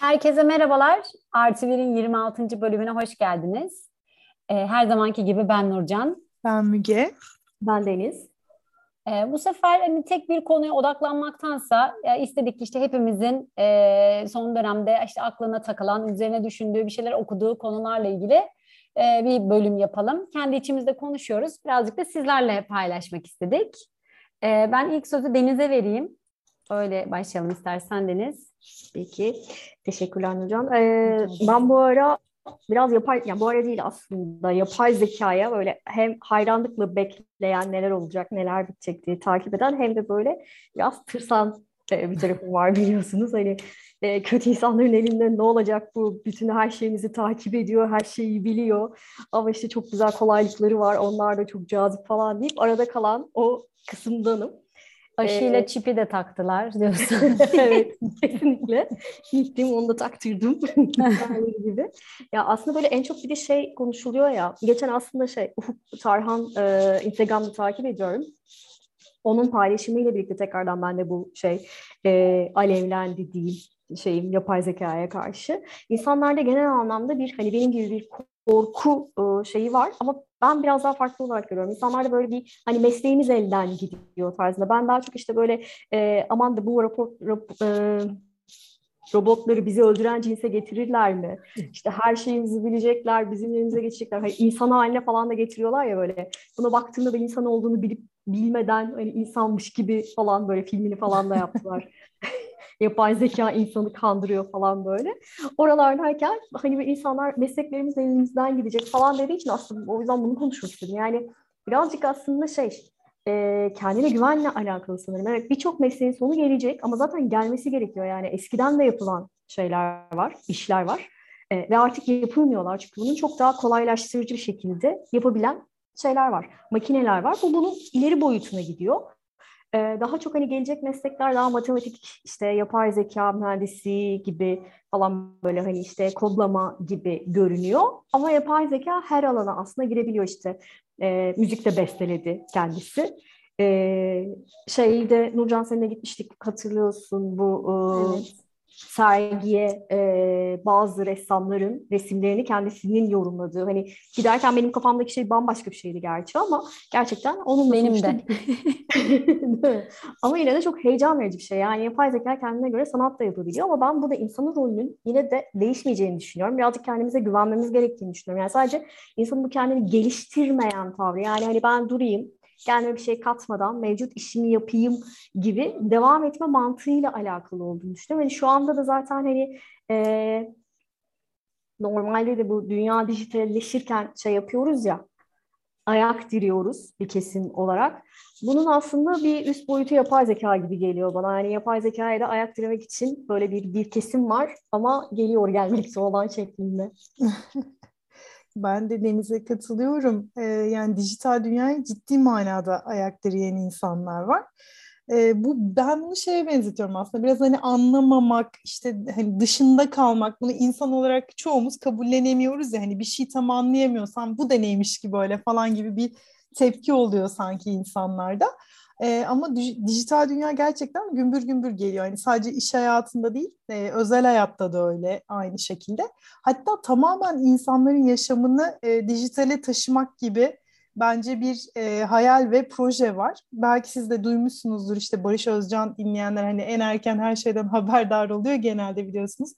Herkese merhabalar. RTV'nin 26. bölümüne hoş geldiniz. Ee, her zamanki gibi ben Nurcan. Ben Müge. Ben Deniz. Ee, bu sefer hani tek bir konuya odaklanmaktansa ya istedik ki işte hepimizin e, son dönemde işte aklına takılan, üzerine düşündüğü bir şeyler okuduğu konularla ilgili e, bir bölüm yapalım. Kendi içimizde konuşuyoruz. Birazcık da sizlerle paylaşmak istedik. E, ben ilk sözü Deniz'e vereyim. Öyle başlayalım istersen Deniz. Peki. Teşekkürler Nurcan. Ee, ben bu ara biraz yapay, yani bu ara değil aslında yapay zekaya böyle hem hayranlıkla bekleyen neler olacak, neler bitecek diye takip eden hem de böyle biraz tırsan bir tarafım var biliyorsunuz. Hani e, kötü insanların elinde ne olacak bu? Bütün her şeyimizi takip ediyor, her şeyi biliyor. Ama işte çok güzel kolaylıkları var, onlar da çok cazip falan deyip arada kalan o kısımdanım. Aşıyla ee, çipi de taktılar diyorsun. evet, kesinlikle. Gittim onu da taktırdım. gibi. Ya aslında böyle en çok bir de şey konuşuluyor ya. Geçen aslında şey Ufuk Tarhan e, Instagram'da takip ediyorum. Onun paylaşımıyla birlikte tekrardan ben de bu şey e, alevlendi değil şeyim yapay zekaya karşı. İnsanlarda genel anlamda bir hani benim gibi bir korku e, şeyi var ama ben biraz daha farklı olarak görüyorum. İnsanlarda böyle bir hani mesleğimiz elden gidiyor tarzında. Ben daha çok işte böyle e, aman da bu rapor, rap, e, robotları bizi öldüren cinse getirirler mi? İşte her şeyimizi bilecekler, bizim yerimize geçecekler. Hani insan haline falan da getiriyorlar ya böyle. Buna baktığında da insan olduğunu bilip bilmeden hani insanmış gibi falan böyle filmini falan da yaptılar. yapay zeka insanı kandırıyor falan böyle. Oralardayken hani insanlar mesleklerimiz elimizden gidecek falan dediği için aslında o yüzden bunu konuşmak istedim. Yani birazcık aslında şey e, kendine güvenle alakalı sanırım. Evet birçok mesleğin sonu gelecek ama zaten gelmesi gerekiyor. Yani eskiden de yapılan şeyler var, işler var. E, ve artık yapılmıyorlar çünkü bunun çok daha kolaylaştırıcı bir şekilde yapabilen şeyler var. Makineler var. Bu bunun ileri boyutuna gidiyor. Ee, daha çok hani gelecek meslekler daha matematik işte yapay zeka mühendisi gibi falan böyle hani işte kodlama gibi görünüyor. Ama yapay zeka her alana aslında girebiliyor işte. E, müzik de besteledi kendisi. E, şeyde Nurcan seninle gitmiştik hatırlıyorsun bu e, evet sergiye e, bazı ressamların resimlerini kendisinin yorumladığı. Hani giderken benim kafamdaki şey bambaşka bir şeydi gerçi ama gerçekten onun benim de. ama yine de çok heyecan verici bir şey. Yani yapay zeka kendine göre sanat da yapabiliyor ama ben burada insanın rolünün yine de değişmeyeceğini düşünüyorum. Birazcık kendimize güvenmemiz gerektiğini düşünüyorum. Yani sadece insanın bu kendini geliştirmeyen tavrı. Yani hani ben durayım kendime bir şey katmadan mevcut işimi yapayım gibi devam etme mantığıyla alakalı olduğunu düşünüyorum. Yani şu anda da zaten hani e, normalde de bu dünya dijitalleşirken şey yapıyoruz ya ayak diriyoruz bir kesim olarak. Bunun aslında bir üst boyutu yapay zeka gibi geliyor bana. Yani yapay zekaya da ayak diremek için böyle bir bir kesim var ama geliyor gelmekte olan şeklinde. Ben de Deniz'e katılıyorum. Ee, yani dijital dünyayı ciddi manada ayak direyen insanlar var. Ee, bu ben bunu şeye benzetiyorum aslında. Biraz hani anlamamak, işte hani dışında kalmak. Bunu insan olarak çoğumuz kabullenemiyoruz ya. Hani bir şey tam anlayamıyorsan bu da neymiş ki böyle falan gibi bir tepki oluyor sanki insanlarda. E, ama dijital dünya gerçekten gümbür gümbür geliyor. Yani sadece iş hayatında değil, e, özel hayatta da öyle aynı şekilde. Hatta tamamen insanların yaşamını e, dijitale taşımak gibi bence bir e, hayal ve proje var. Belki siz de duymuşsunuzdur işte Barış Özcan dinleyenler hani en erken her şeyden haberdar oluyor genelde biliyorsunuz.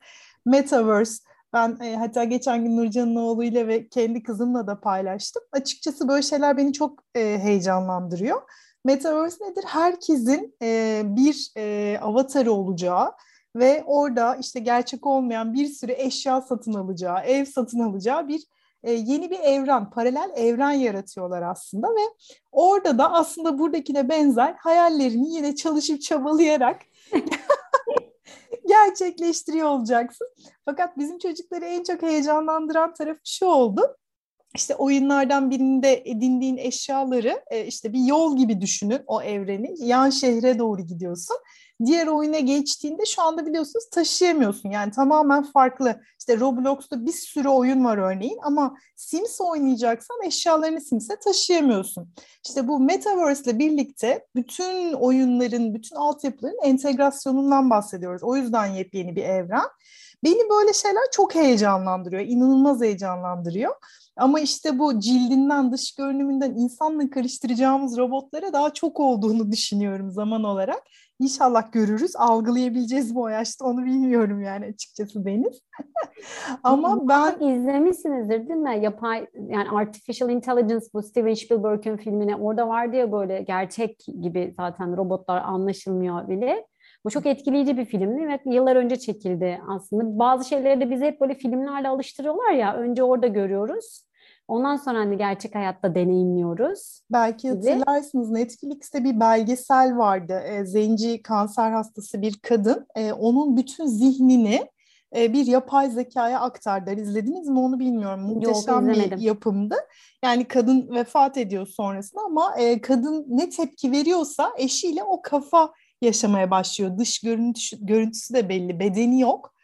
Metaverse ben e, hatta geçen gün Nurcan'ın oğluyla ve kendi kızımla da paylaştım. Açıkçası böyle şeyler beni çok e, heyecanlandırıyor. Metaverse nedir? Herkesin e, bir e, avatarı olacağı ve orada işte gerçek olmayan bir sürü eşya satın alacağı, ev satın alacağı bir e, yeni bir evren, paralel evren yaratıyorlar aslında ve orada da aslında buradakine benzer hayallerini yine çalışıp çabalayarak gerçekleştiriyor olacaksın. Fakat bizim çocukları en çok heyecanlandıran tarafı şu oldu işte oyunlardan birinde edindiğin eşyaları e, işte bir yol gibi düşünün o evreni. Yan şehre doğru gidiyorsun diğer oyuna geçtiğinde şu anda biliyorsunuz taşıyamıyorsun. Yani tamamen farklı. İşte Roblox'ta bir sürü oyun var örneğin ama Sims oynayacaksan eşyalarını Sims'e taşıyamıyorsun. İşte bu Metaverse ile birlikte bütün oyunların, bütün altyapıların entegrasyonundan bahsediyoruz. O yüzden yepyeni bir evren. Beni böyle şeyler çok heyecanlandırıyor, inanılmaz heyecanlandırıyor. Ama işte bu cildinden, dış görünümünden insanla karıştıracağımız robotlara daha çok olduğunu düşünüyorum zaman olarak. İnşallah görürüz. Algılayabileceğiz bu yaşta onu bilmiyorum yani açıkçası Deniz. Ama ben... izlemişsinizdir değil mi? Yapay yani Artificial Intelligence bu Steven Spielberg'ün filmine orada vardı ya böyle gerçek gibi zaten robotlar anlaşılmıyor bile. Bu çok etkileyici bir filmdi ve yıllar önce çekildi aslında. Bazı şeyleri de bize hep böyle filmlerle alıştırıyorlar ya. Önce orada görüyoruz. Ondan sonra hani gerçek hayatta deneyimliyoruz. Belki hatırlarsınız Netflix'te bir belgesel vardı. E, zenci kanser hastası bir kadın. E, onun bütün zihnini e, bir yapay zekaya aktardılar. İzlediniz mi onu bilmiyorum. Muhteşem Yok, bir yapımdı. Yani kadın vefat ediyor sonrasında ama e, kadın ne tepki veriyorsa eşiyle o kafa yaşamaya başlıyor. Dış görüntüsü, görüntüsü de belli, bedeni yok.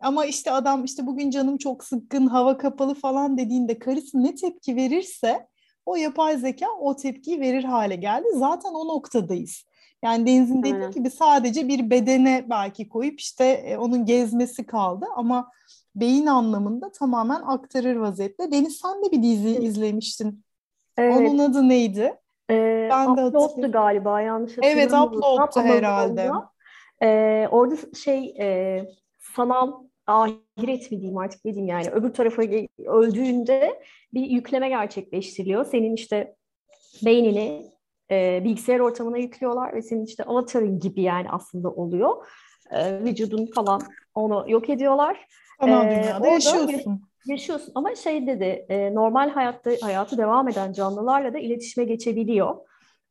Ama işte adam işte bugün canım çok sıkkın, hava kapalı falan dediğinde karısı ne tepki verirse o yapay zeka o tepkiyi verir hale geldi. Zaten o noktadayız. Yani Deniz'in dediği Aynen. gibi sadece bir bedene belki koyup işte e, onun gezmesi kaldı ama beyin anlamında tamamen aktarır vaziyette. Deniz sen de bir dizi izlemiştin. Evet. Onun adı neydi? Ee, ben de Upload'du galiba yanlış hatırlamıyorum. Evet Upload'du herhalde. Ee, orada şey e, sanal ahiret mi diyeyim artık ne diyeyim yani öbür tarafa öldüğünde bir yükleme gerçekleştiriliyor. Senin işte beynini e, bilgisayar ortamına yüklüyorlar ve senin işte avatarın gibi yani aslında oluyor. E, vücudun falan onu yok ediyorlar. Sanal ee, dünyada yaşıyorsun. Yaşıyorsun ama şey dedi e, normal hayatta hayatı devam eden canlılarla da iletişime geçebiliyor.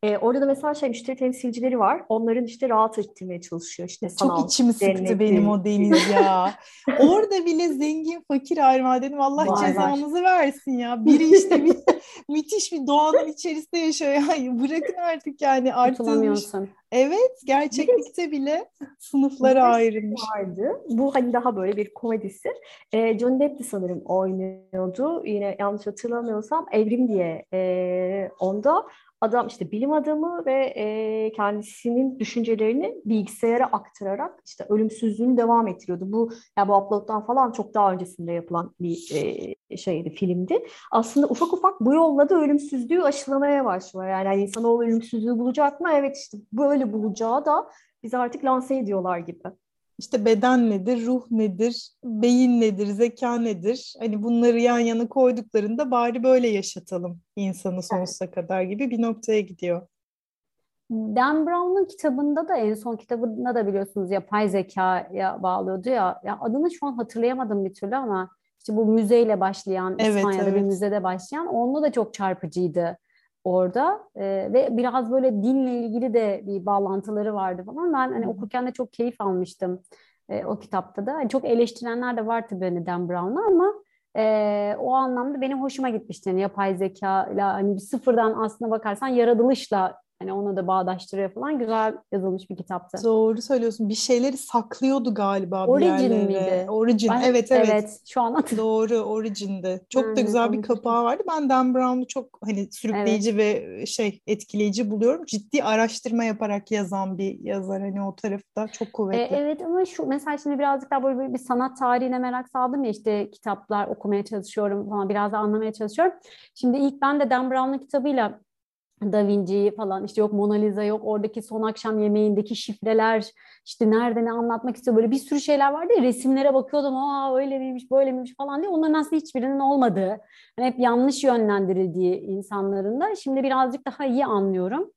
E, orada da mesela şey müşteri temsilcileri var. Onların işte rahat ettirmeye çalışıyor. işte sanal, Çok içimi cenneti. sıktı benim o deniz ya. orada bile zengin fakir ayrıma dedim Allah var, cezanızı var. versin ya. Biri işte bir, müthiş bir doğanın içerisinde yaşıyor. Ya. Bırakın artık yani artılmış. Evet gerçeklikte bile sınıflara ayrılmış. Vardı. Bu hani daha böyle bir komedisi. E, John Depp de sanırım oynuyordu. Yine yanlış hatırlamıyorsam Evrim diye e, onda adam işte bilim adamı ve e, kendisinin düşüncelerini bilgisayara aktararak işte ölümsüzlüğünü devam ettiriyordu. Bu ya bu upload'dan falan çok daha öncesinde yapılan bir e, şeydi, filmdi. Aslında ufak ufak bu yolla da ölümsüzlüğü aşılamaya başlıyor. Yani hani insanoğlu ölümsüzlüğü bulacak mı? Evet işte böyle bulacağı da bizi artık lanse ediyorlar gibi işte beden nedir, ruh nedir, beyin nedir, zeka nedir? Hani bunları yan yana koyduklarında bari böyle yaşatalım insanı sonsuza kadar gibi bir noktaya gidiyor. Dan Brown'un kitabında da en son kitabında da biliyorsunuz yapay zekaya bağlıyordu ya. ya adını şu an hatırlayamadım bir türlü ama işte bu müzeyle başlayan, evet, İspanya'da evet. bir müzede başlayan onunla da çok çarpıcıydı orada e, ve biraz böyle dinle ilgili de bir bağlantıları vardı falan. Ben hani okurken de çok keyif almıştım e, o kitapta da. Yani çok eleştirenler de var tabii hani Dan Brown'la ama e, o anlamda benim hoşuma gitmişti. Yani yapay zeka ile hani bir sıfırdan aslına bakarsan yaratılışla Hani onu da bağdaştırıyor falan. Güzel yazılmış bir kitaptı. Doğru söylüyorsun. Bir şeyleri saklıyordu galiba Origin bir yerlere. miydi? Origin. Ben, evet evet. Evet. Şu an. Doğru. Origin'de. Çok da güzel bir kapağı vardı. Ben Dan Brown'u çok hani sürükleyici evet. ve şey etkileyici buluyorum. Ciddi araştırma yaparak yazan bir yazar. Hani o tarafta çok kuvvetli. E, evet ama şu mesela şimdi birazcık daha böyle bir sanat tarihine merak saldım ya işte kitaplar okumaya çalışıyorum falan biraz da anlamaya çalışıyorum. Şimdi ilk ben de Dan Brown'un kitabıyla da Vinci'yi falan işte yok Mona Lisa yok oradaki son akşam yemeğindeki şifreler işte nerede ne anlatmak istiyor böyle bir sürü şeyler vardı ya resimlere bakıyordum aa öyle miymiş böyle miymiş falan diye onların aslında hiçbirinin olmadığı hani hep yanlış yönlendirildiği insanların da şimdi birazcık daha iyi anlıyorum.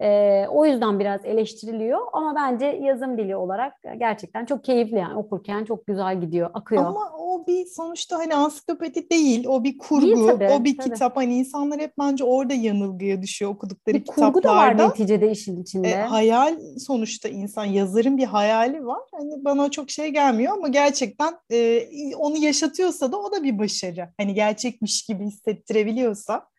E, o yüzden biraz eleştiriliyor ama bence yazım dili olarak gerçekten çok keyifli yani okurken çok güzel gidiyor, akıyor. Ama o bir sonuçta hani ansiklopedi değil, o bir kurgu, değil, tabii, o bir tabii. kitap. Hani insanlar hep bence orada yanılgıya düşüyor okudukları bir kitaplarda. kurgu da var neticede işin içinde. E, hayal sonuçta insan, yazarın bir hayali var. Hani bana çok şey gelmiyor ama gerçekten e, onu yaşatıyorsa da o da bir başarı. Hani gerçekmiş gibi hissettirebiliyorsa.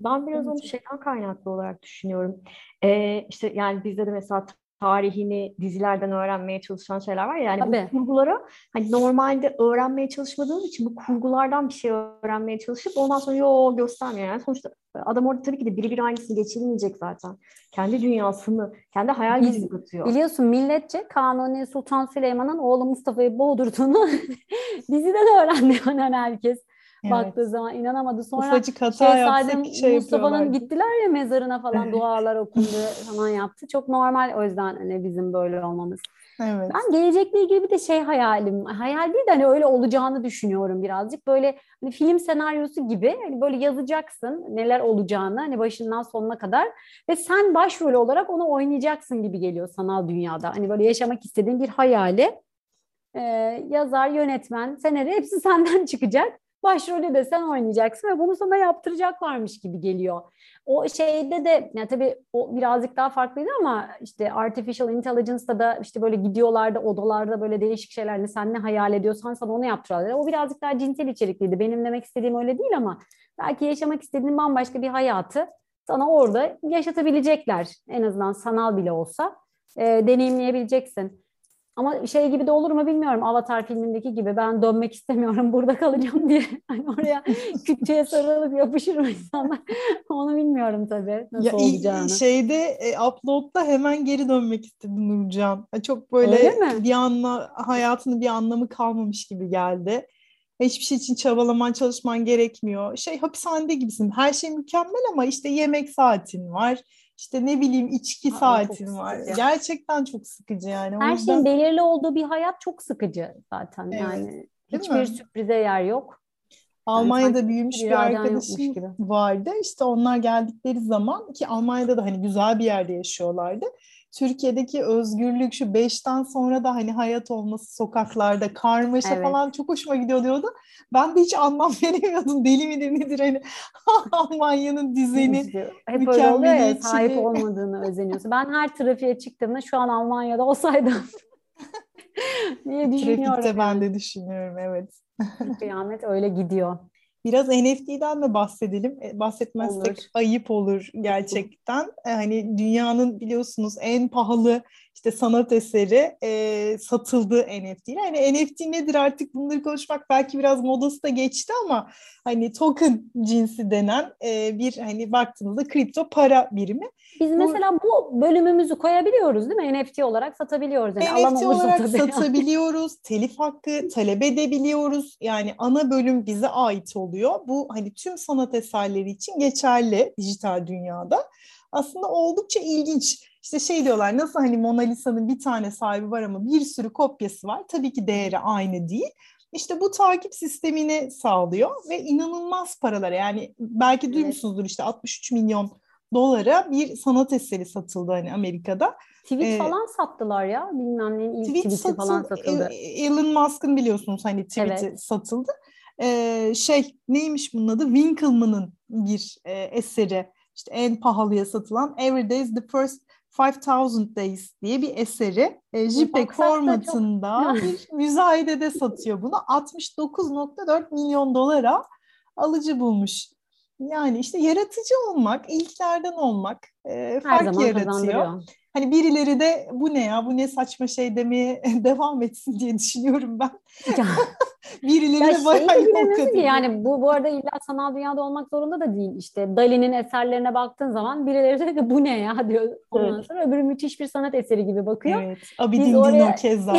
Ben biraz onu şeyden kaynaklı olarak düşünüyorum. Ee, işte yani bizde de mesela tarihini dizilerden öğrenmeye çalışan şeyler var ya. Yani Tabii. bu kurgulara hani normalde öğrenmeye çalışmadığım için bu kurgulardan bir şey öğrenmeye çalışıp ondan sonra yo göstermiyor. Yani sonuçta adam orada tabii ki de biri bir aynısını geçirmeyecek zaten. Kendi dünyasını, kendi hayal gücünü katıyor. Biliyorsun milletçe Kanuni Sultan Süleyman'ın oğlu Mustafa'yı boğdurduğunu diziden öğrendi hemen herkes. Evet. Baktığı zaman inanamadı. Sonra Ufacık hata yapsak şey Mustafa'nın gittiler ya mezarına falan dualar okundu falan yaptı. Çok normal o yüzden hani bizim böyle olmamız. Evet. Ben gelecekle ilgili bir de şey hayalim, hayal değil de hani öyle olacağını düşünüyorum birazcık. Böyle hani film senaryosu gibi hani böyle yazacaksın neler olacağını hani başından sonuna kadar ve sen başrol olarak onu oynayacaksın gibi geliyor sanal dünyada. Hani böyle yaşamak istediğin bir hayali e, yazar, yönetmen, senaryo hepsi senden çıkacak başrolü de sen oynayacaksın ve bunu sana yaptıracaklarmış gibi geliyor. O şeyde de ya tabii o birazcık daha farklıydı ama işte artificial intelligence'da da işte böyle gidiyorlarda odalarda böyle değişik şeyler ne hani sen ne hayal ediyorsan sana onu yaptırıyorlar. O birazcık daha cinsel içerikliydi. Benim demek istediğim öyle değil ama belki yaşamak istediğin bambaşka bir hayatı sana orada yaşatabilecekler. En azından sanal bile olsa e, deneyimleyebileceksin. Ama şey gibi de olur mu bilmiyorum. Avatar filmindeki gibi ben dönmek istemiyorum burada kalacağım diye. Hani oraya kütüğe sarılıp yapışır mı insanlar? Onu bilmiyorum tabii nasıl ya, olacağını. Şeyde e, upload'da hemen geri dönmek istedim Nurcan. Çok böyle bir anla hayatının bir anlamı kalmamış gibi geldi. Hiçbir şey için çabalaman, çalışman gerekmiyor. Şey hapishanede gibisin. Her şey mükemmel ama işte yemek saatin var işte ne bileyim içki Aa, saatin var. Gerçekten çok sıkıcı yani. Her yüzden... şeyin belirli olduğu bir hayat çok sıkıcı zaten evet. yani. Değil Hiçbir mi? sürprize yer yok. Almanya'da yani büyümüş bir arkadaşım vardı. İşte onlar geldikleri zaman ki Almanya'da da hani güzel bir yerde yaşıyorlardı. Türkiye'deki özgürlük şu beşten sonra da hani hayat olması sokaklarda karmaşa evet. falan çok hoşuma gidiyor diyordu. Ben de hiç anlam veremiyordum. Deli midir nedir hani Almanya'nın düzeni Hep öyle oluyor ya sahip olmadığını özeniyorsun. Ben her trafiğe çıktığımda şu an Almanya'da olsaydım diye düşünüyorum. Trafikte ben de düşünüyorum evet. Kıyamet öyle gidiyor. Biraz NFT'den de bahsedelim. E, bahsetmezsek olur. ayıp olur gerçekten. Olur. Hani dünyanın biliyorsunuz en pahalı işte sanat eseri e, satıldı NFT. Yani NFT nedir artık bunları konuşmak belki biraz modası da geçti ama hani token cinsi denen e, bir hani baktığınızda kripto para birimi. Biz bu, mesela bu bölümümüzü koyabiliyoruz değil mi? NFT olarak satabiliyoruz. Yani NFT olarak tabii. satabiliyoruz. telif hakkı talep edebiliyoruz. Yani ana bölüm bize ait oluyor. Bu hani tüm sanat eserleri için geçerli dijital dünyada. Aslında oldukça ilginç. İşte şey diyorlar nasıl hani Mona Lisa'nın bir tane sahibi var ama bir sürü kopyası var. Tabii ki değeri aynı değil. İşte bu takip sistemini sağlıyor ve inanılmaz paralar yani belki duymuşsunuzdur işte 63 milyon dolara bir sanat eseri satıldı hani Amerika'da. Tweet ee, falan sattılar ya bilmem neyin ilk tweet tweet'i satıl, falan satıldı. Elon Musk'ın biliyorsunuz hani tweet'i evet. satıldı. Ee, şey neymiş bunun adı? Winkleman'ın bir e, eseri işte en pahalıya satılan Every Day is the First 5000 Days diye bir eseri e, JPEG formatında çok... bir müzayedede satıyor bunu. 69.4 milyon dolara alıcı bulmuş. Yani işte yaratıcı olmak, ilklerden olmak e, fark yaratıyor. Hani birileri de bu ne ya, bu ne saçma şey demeye devam etsin diye düşünüyorum ben. birileri ya de bayağı yol kat Yani bu, bu arada illa sanal dünyada olmak zorunda da değil. İşte Dali'nin eserlerine baktığın zaman birileri de bu ne ya diyor. Ondan evet. sonra öbürü müthiş bir sanat eseri gibi bakıyor. Evet. Abidin oraya... keza.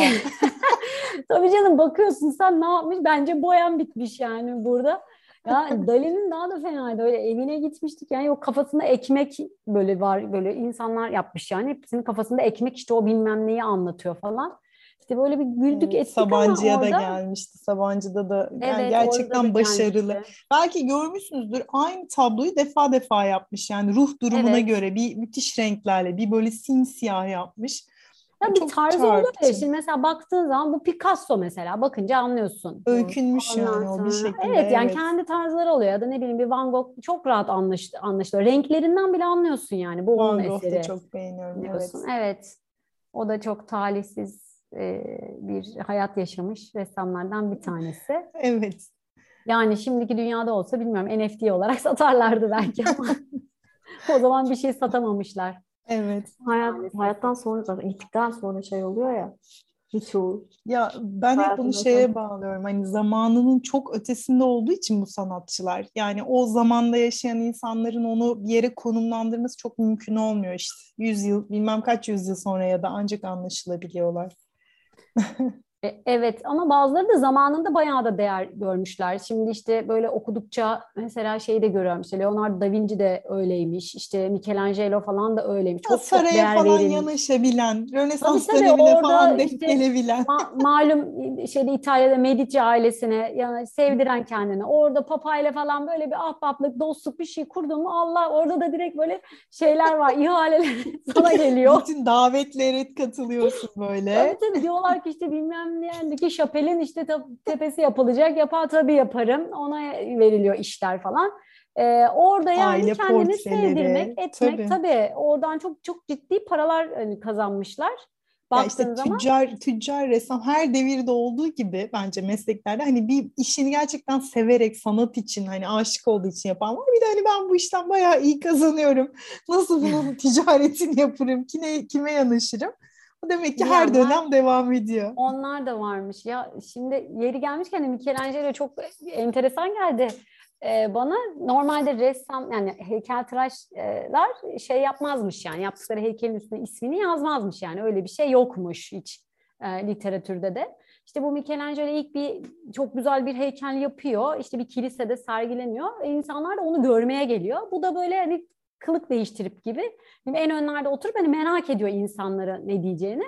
Tabii canım bakıyorsun sen ne yapmış? Bence boyan bitmiş yani burada. Ya Dali'nin daha da fenaydı. Öyle evine gitmiştik yani o kafasında ekmek böyle var böyle insanlar yapmış yani. Hepsinin kafasında ekmek işte o bilmem neyi anlatıyor falan. İşte böyle bir güldük ettik Sabancı'ya ama orada... da gelmişti. Sabancı'da da yani evet, gerçekten başarılı. Gelmişti. Belki görmüşsünüzdür aynı tabloyu defa defa yapmış. Yani ruh durumuna evet. göre bir müthiş renklerle bir böyle simsiyah yapmış. Ya bir tarzı oluyor ya. Şimdi mesela baktığın zaman bu Picasso mesela bakınca anlıyorsun. Öykünmüş Ondan yani sonra. o bir şekilde. Evet yani evet. kendi tarzları oluyor ya da ne bileyim bir Van Gogh çok rahat anlaş, anlaşılıyor. Renklerinden bile anlıyorsun yani bu Van onun Gogh eseri. da çok beğeniyorum. Diyorsun. Evet. evet. O da çok talihsiz e, bir hayat yaşamış ressamlardan bir tanesi. evet. Yani şimdiki dünyada olsa bilmiyorum NFT olarak satarlardı belki ama o zaman bir şey satamamışlar. Evet. Hayat, hayattan sonra zaten gittikten sonra şey oluyor ya birçoğu. Ya ben hep bunu şeye bağlıyorum. Hani zamanının çok ötesinde olduğu için bu sanatçılar. Yani o zamanda yaşayan insanların onu bir yere konumlandırması çok mümkün olmuyor işte. Yüz yıl, bilmem kaç yüzyıl sonra ya da ancak anlaşılabiliyorlar. E, evet ama bazıları da zamanında bayağı da değer görmüşler. Şimdi işte böyle okudukça mesela şeyi de görüyorum. İşte Leonardo da Vinci de öyleymiş. İşte Michelangelo falan da öyleymiş. Çok Saraya çok değer falan verilmiş. yanaşabilen, Rönesans dönemine falan denk işte, gelebilen. Ma- malum şeyde İtalya'da Medici ailesine yani sevdiren kendini. Orada papayla falan böyle bir ahbaplık, dostluk bir şey kurdu mu Allah orada da direkt böyle şeyler var. ihaleler sana geliyor. Bütün davetlere katılıyorsun böyle. Tabii tabii diyorlar ki işte bilmem ki Şapel'in işte tepesi yapılacak. Yapar tabii yaparım. Ona veriliyor işler falan. Ee, orada yani Aile kendini sevdirmek, etmek tabii. tabii. Oradan çok çok ciddi paralar hani, kazanmışlar. Ya işte zaman... tüccar, tüccar ressam her devirde olduğu gibi bence mesleklerde hani bir işini gerçekten severek sanat için hani aşık olduğu için yapan var. Bir de hani ben bu işten bayağı iyi kazanıyorum. Nasıl bunun ticaretini yaparım? Kime, kime yanaşırım? Demek ki her dönem devam ediyor. Onlar da varmış. Ya şimdi yeri gelmişken Michelangelo çok enteresan geldi ee, bana. Normalde ressam yani heykeltıraşlar şey yapmazmış yani yaptıkları heykelin üstüne ismini yazmazmış yani öyle bir şey yokmuş hiç e, literatürde de. İşte bu Michelangelo ilk bir çok güzel bir heykel yapıyor. İşte bir kilisede sergileniyor. E, insanlar da onu görmeye geliyor. Bu da böyle hani kılık değiştirip gibi. En önlerde oturup hani merak ediyor insanlara ne diyeceğini.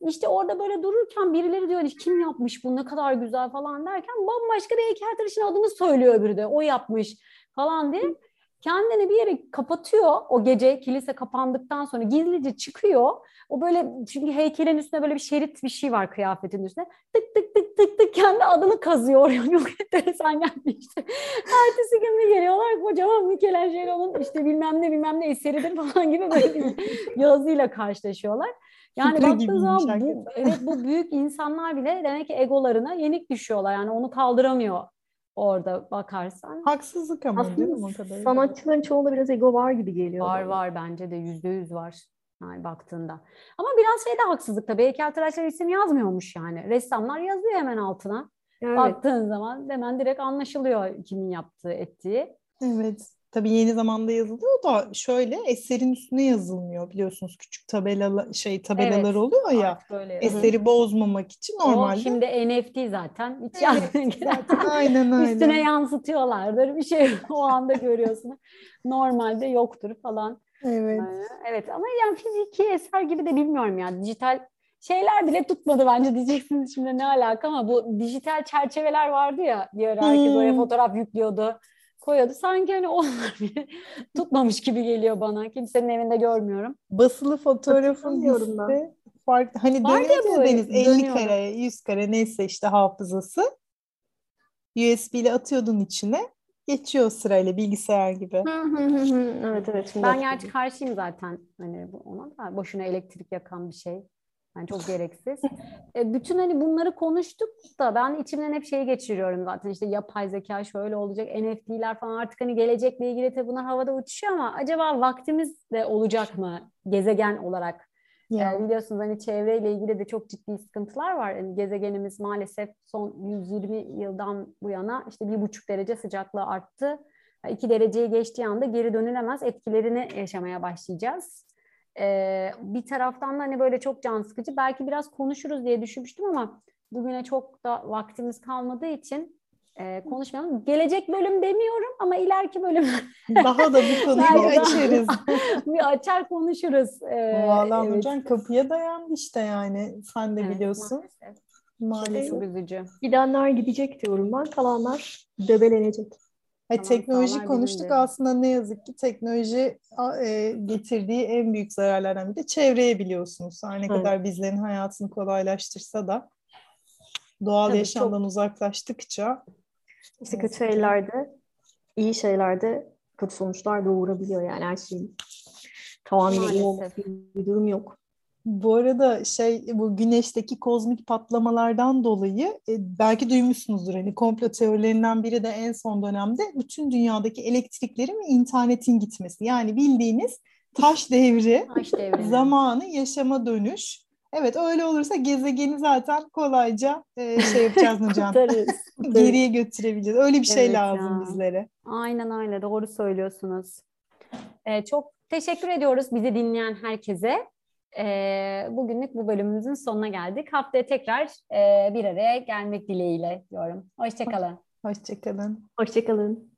İşte orada böyle dururken birileri diyor hani kim yapmış bu ne kadar güzel falan derken bambaşka bir heykeltıraşın adını söylüyor öbürü de. O yapmış falan diye kendini bir yere kapatıyor o gece kilise kapandıktan sonra gizlice çıkıyor. O böyle çünkü heykelin üstüne böyle bir şerit bir şey var kıyafetin üstüne. Tık tık tık tık tık kendi adını kazıyor. Çok enteresan gelmişti. Ertesi gün bir geliyorlar kocaman Michelangelo'nun işte bilmem ne bilmem ne eseridir falan gibi böyle bir yazıyla karşılaşıyorlar. Yani baktığın zaman bu, evet bu büyük insanlar bile demek ki egolarına yenik düşüyorlar. Yani onu kaldıramıyor orada bakarsan. Haksızlık ama Aslında değil mi? Sanatçıların çoğunda biraz ego var gibi geliyor. Var bana. var bence de yüzde yüz var. Yani baktığında. Ama biraz şey de haksızlık tabii. Heykeltıraşlar isim yazmıyormuş yani. Ressamlar yazıyor hemen altına. Evet. Baktığın zaman hemen direkt anlaşılıyor kimin yaptığı, ettiği. Evet. Tabii yeni zamanda yazılıyor da şöyle eserin üstüne yazılmıyor biliyorsunuz küçük tabela şey tabelalar evet, oluyor ya böyle. eseri bozmamak için normalde. O şimdi NFT zaten hiç evet, zaten aynen öyle. Üstüne yansıtıyorlardır bir şey o anda görüyorsun. Normalde yoktur falan. Evet. Evet ama yani fiziki eser gibi de bilmiyorum yani dijital şeyler bile tutmadı bence diyeceksiniz şimdi ne alaka ama bu dijital çerçeveler vardı ya bir ara herkes hmm. oraya fotoğraf yüklüyordu koyuyordu. Sanki hani onlar bile tutmamış gibi geliyor bana. Kimsenin evinde görmüyorum. Basılı fotoğrafın hissi farklı. Hani dönüyor ya Deniz 50 dönüyor. kare, 100 kare neyse işte hafızası. USB ile atıyordun içine. Geçiyor sırayla bilgisayar gibi. evet evet. Ben gerçi karşıyım zaten hani ona da boşuna elektrik yakan bir şey. Yani çok gereksiz. E, bütün hani bunları konuştuk da ben içimden hep şeyi geçiriyorum zaten işte yapay zeka şöyle olacak, NFT'ler falan artık hani gelecekle ilgili tabii bunlar havada uçuşuyor ama acaba vaktimiz de olacak mı gezegen olarak? Yeah. E, biliyorsunuz hani çevreyle ilgili de çok ciddi sıkıntılar var. Yani gezegenimiz maalesef son 120 yıldan bu yana işte bir buçuk derece sıcaklığı arttı. 2 dereceyi geçtiği anda geri dönülemez etkilerini yaşamaya başlayacağız. Ee, bir taraftan da hani böyle çok can sıkıcı. Belki biraz konuşuruz diye düşünmüştüm ama bugüne çok da vaktimiz kalmadığı için e, konuşmayalım. Gelecek bölüm demiyorum ama ileriki bölüm. Daha da bu konuyu açarız. bir açar konuşuruz. Ee, Valla evet. kapıya dayandı işte yani. Sen de evet, biliyorsun. Maalesef. Maalesef. Çok üzücü. Gidenler gidecek diyorum ben. Kalanlar döbelenecek. Tamam, teknoloji konuştuk. aslında ne yazık ki teknoloji e, getirdiği en büyük zararlardan biri de çevreye biliyorsunuz. Her ne kadar bizlerin hayatını kolaylaştırsa da doğal Tabii yaşamdan çok... uzaklaştıkça işte kötü şeylerde iyi şeylerde kötü sonuçlar doğurabiliyor yani her şeyin. Tamamen iyi bir durum yok. Bu arada şey bu güneşteki kozmik patlamalardan dolayı e, belki duymuşsunuzdur hani komplo teorilerinden biri de en son dönemde bütün dünyadaki elektriklerin ve internetin gitmesi. Yani bildiğiniz taş devri, Taş devri. zamanı, yaşama dönüş. Evet öyle olursa gezegeni zaten kolayca e, şey yapacağız Nurcan. Geriye götürebileceğiz. Öyle bir şey Evet lazım ya. bizlere. Aynen öyle doğru söylüyorsunuz. Ee, çok teşekkür ediyoruz bizi dinleyen herkese. Ee, bugünlük bu bölümümüzün sonuna geldik. Haftaya tekrar e, bir araya gelmek dileğiyle diyorum. Hoşçakalın. Hoşçakalın. Hoşçakalın.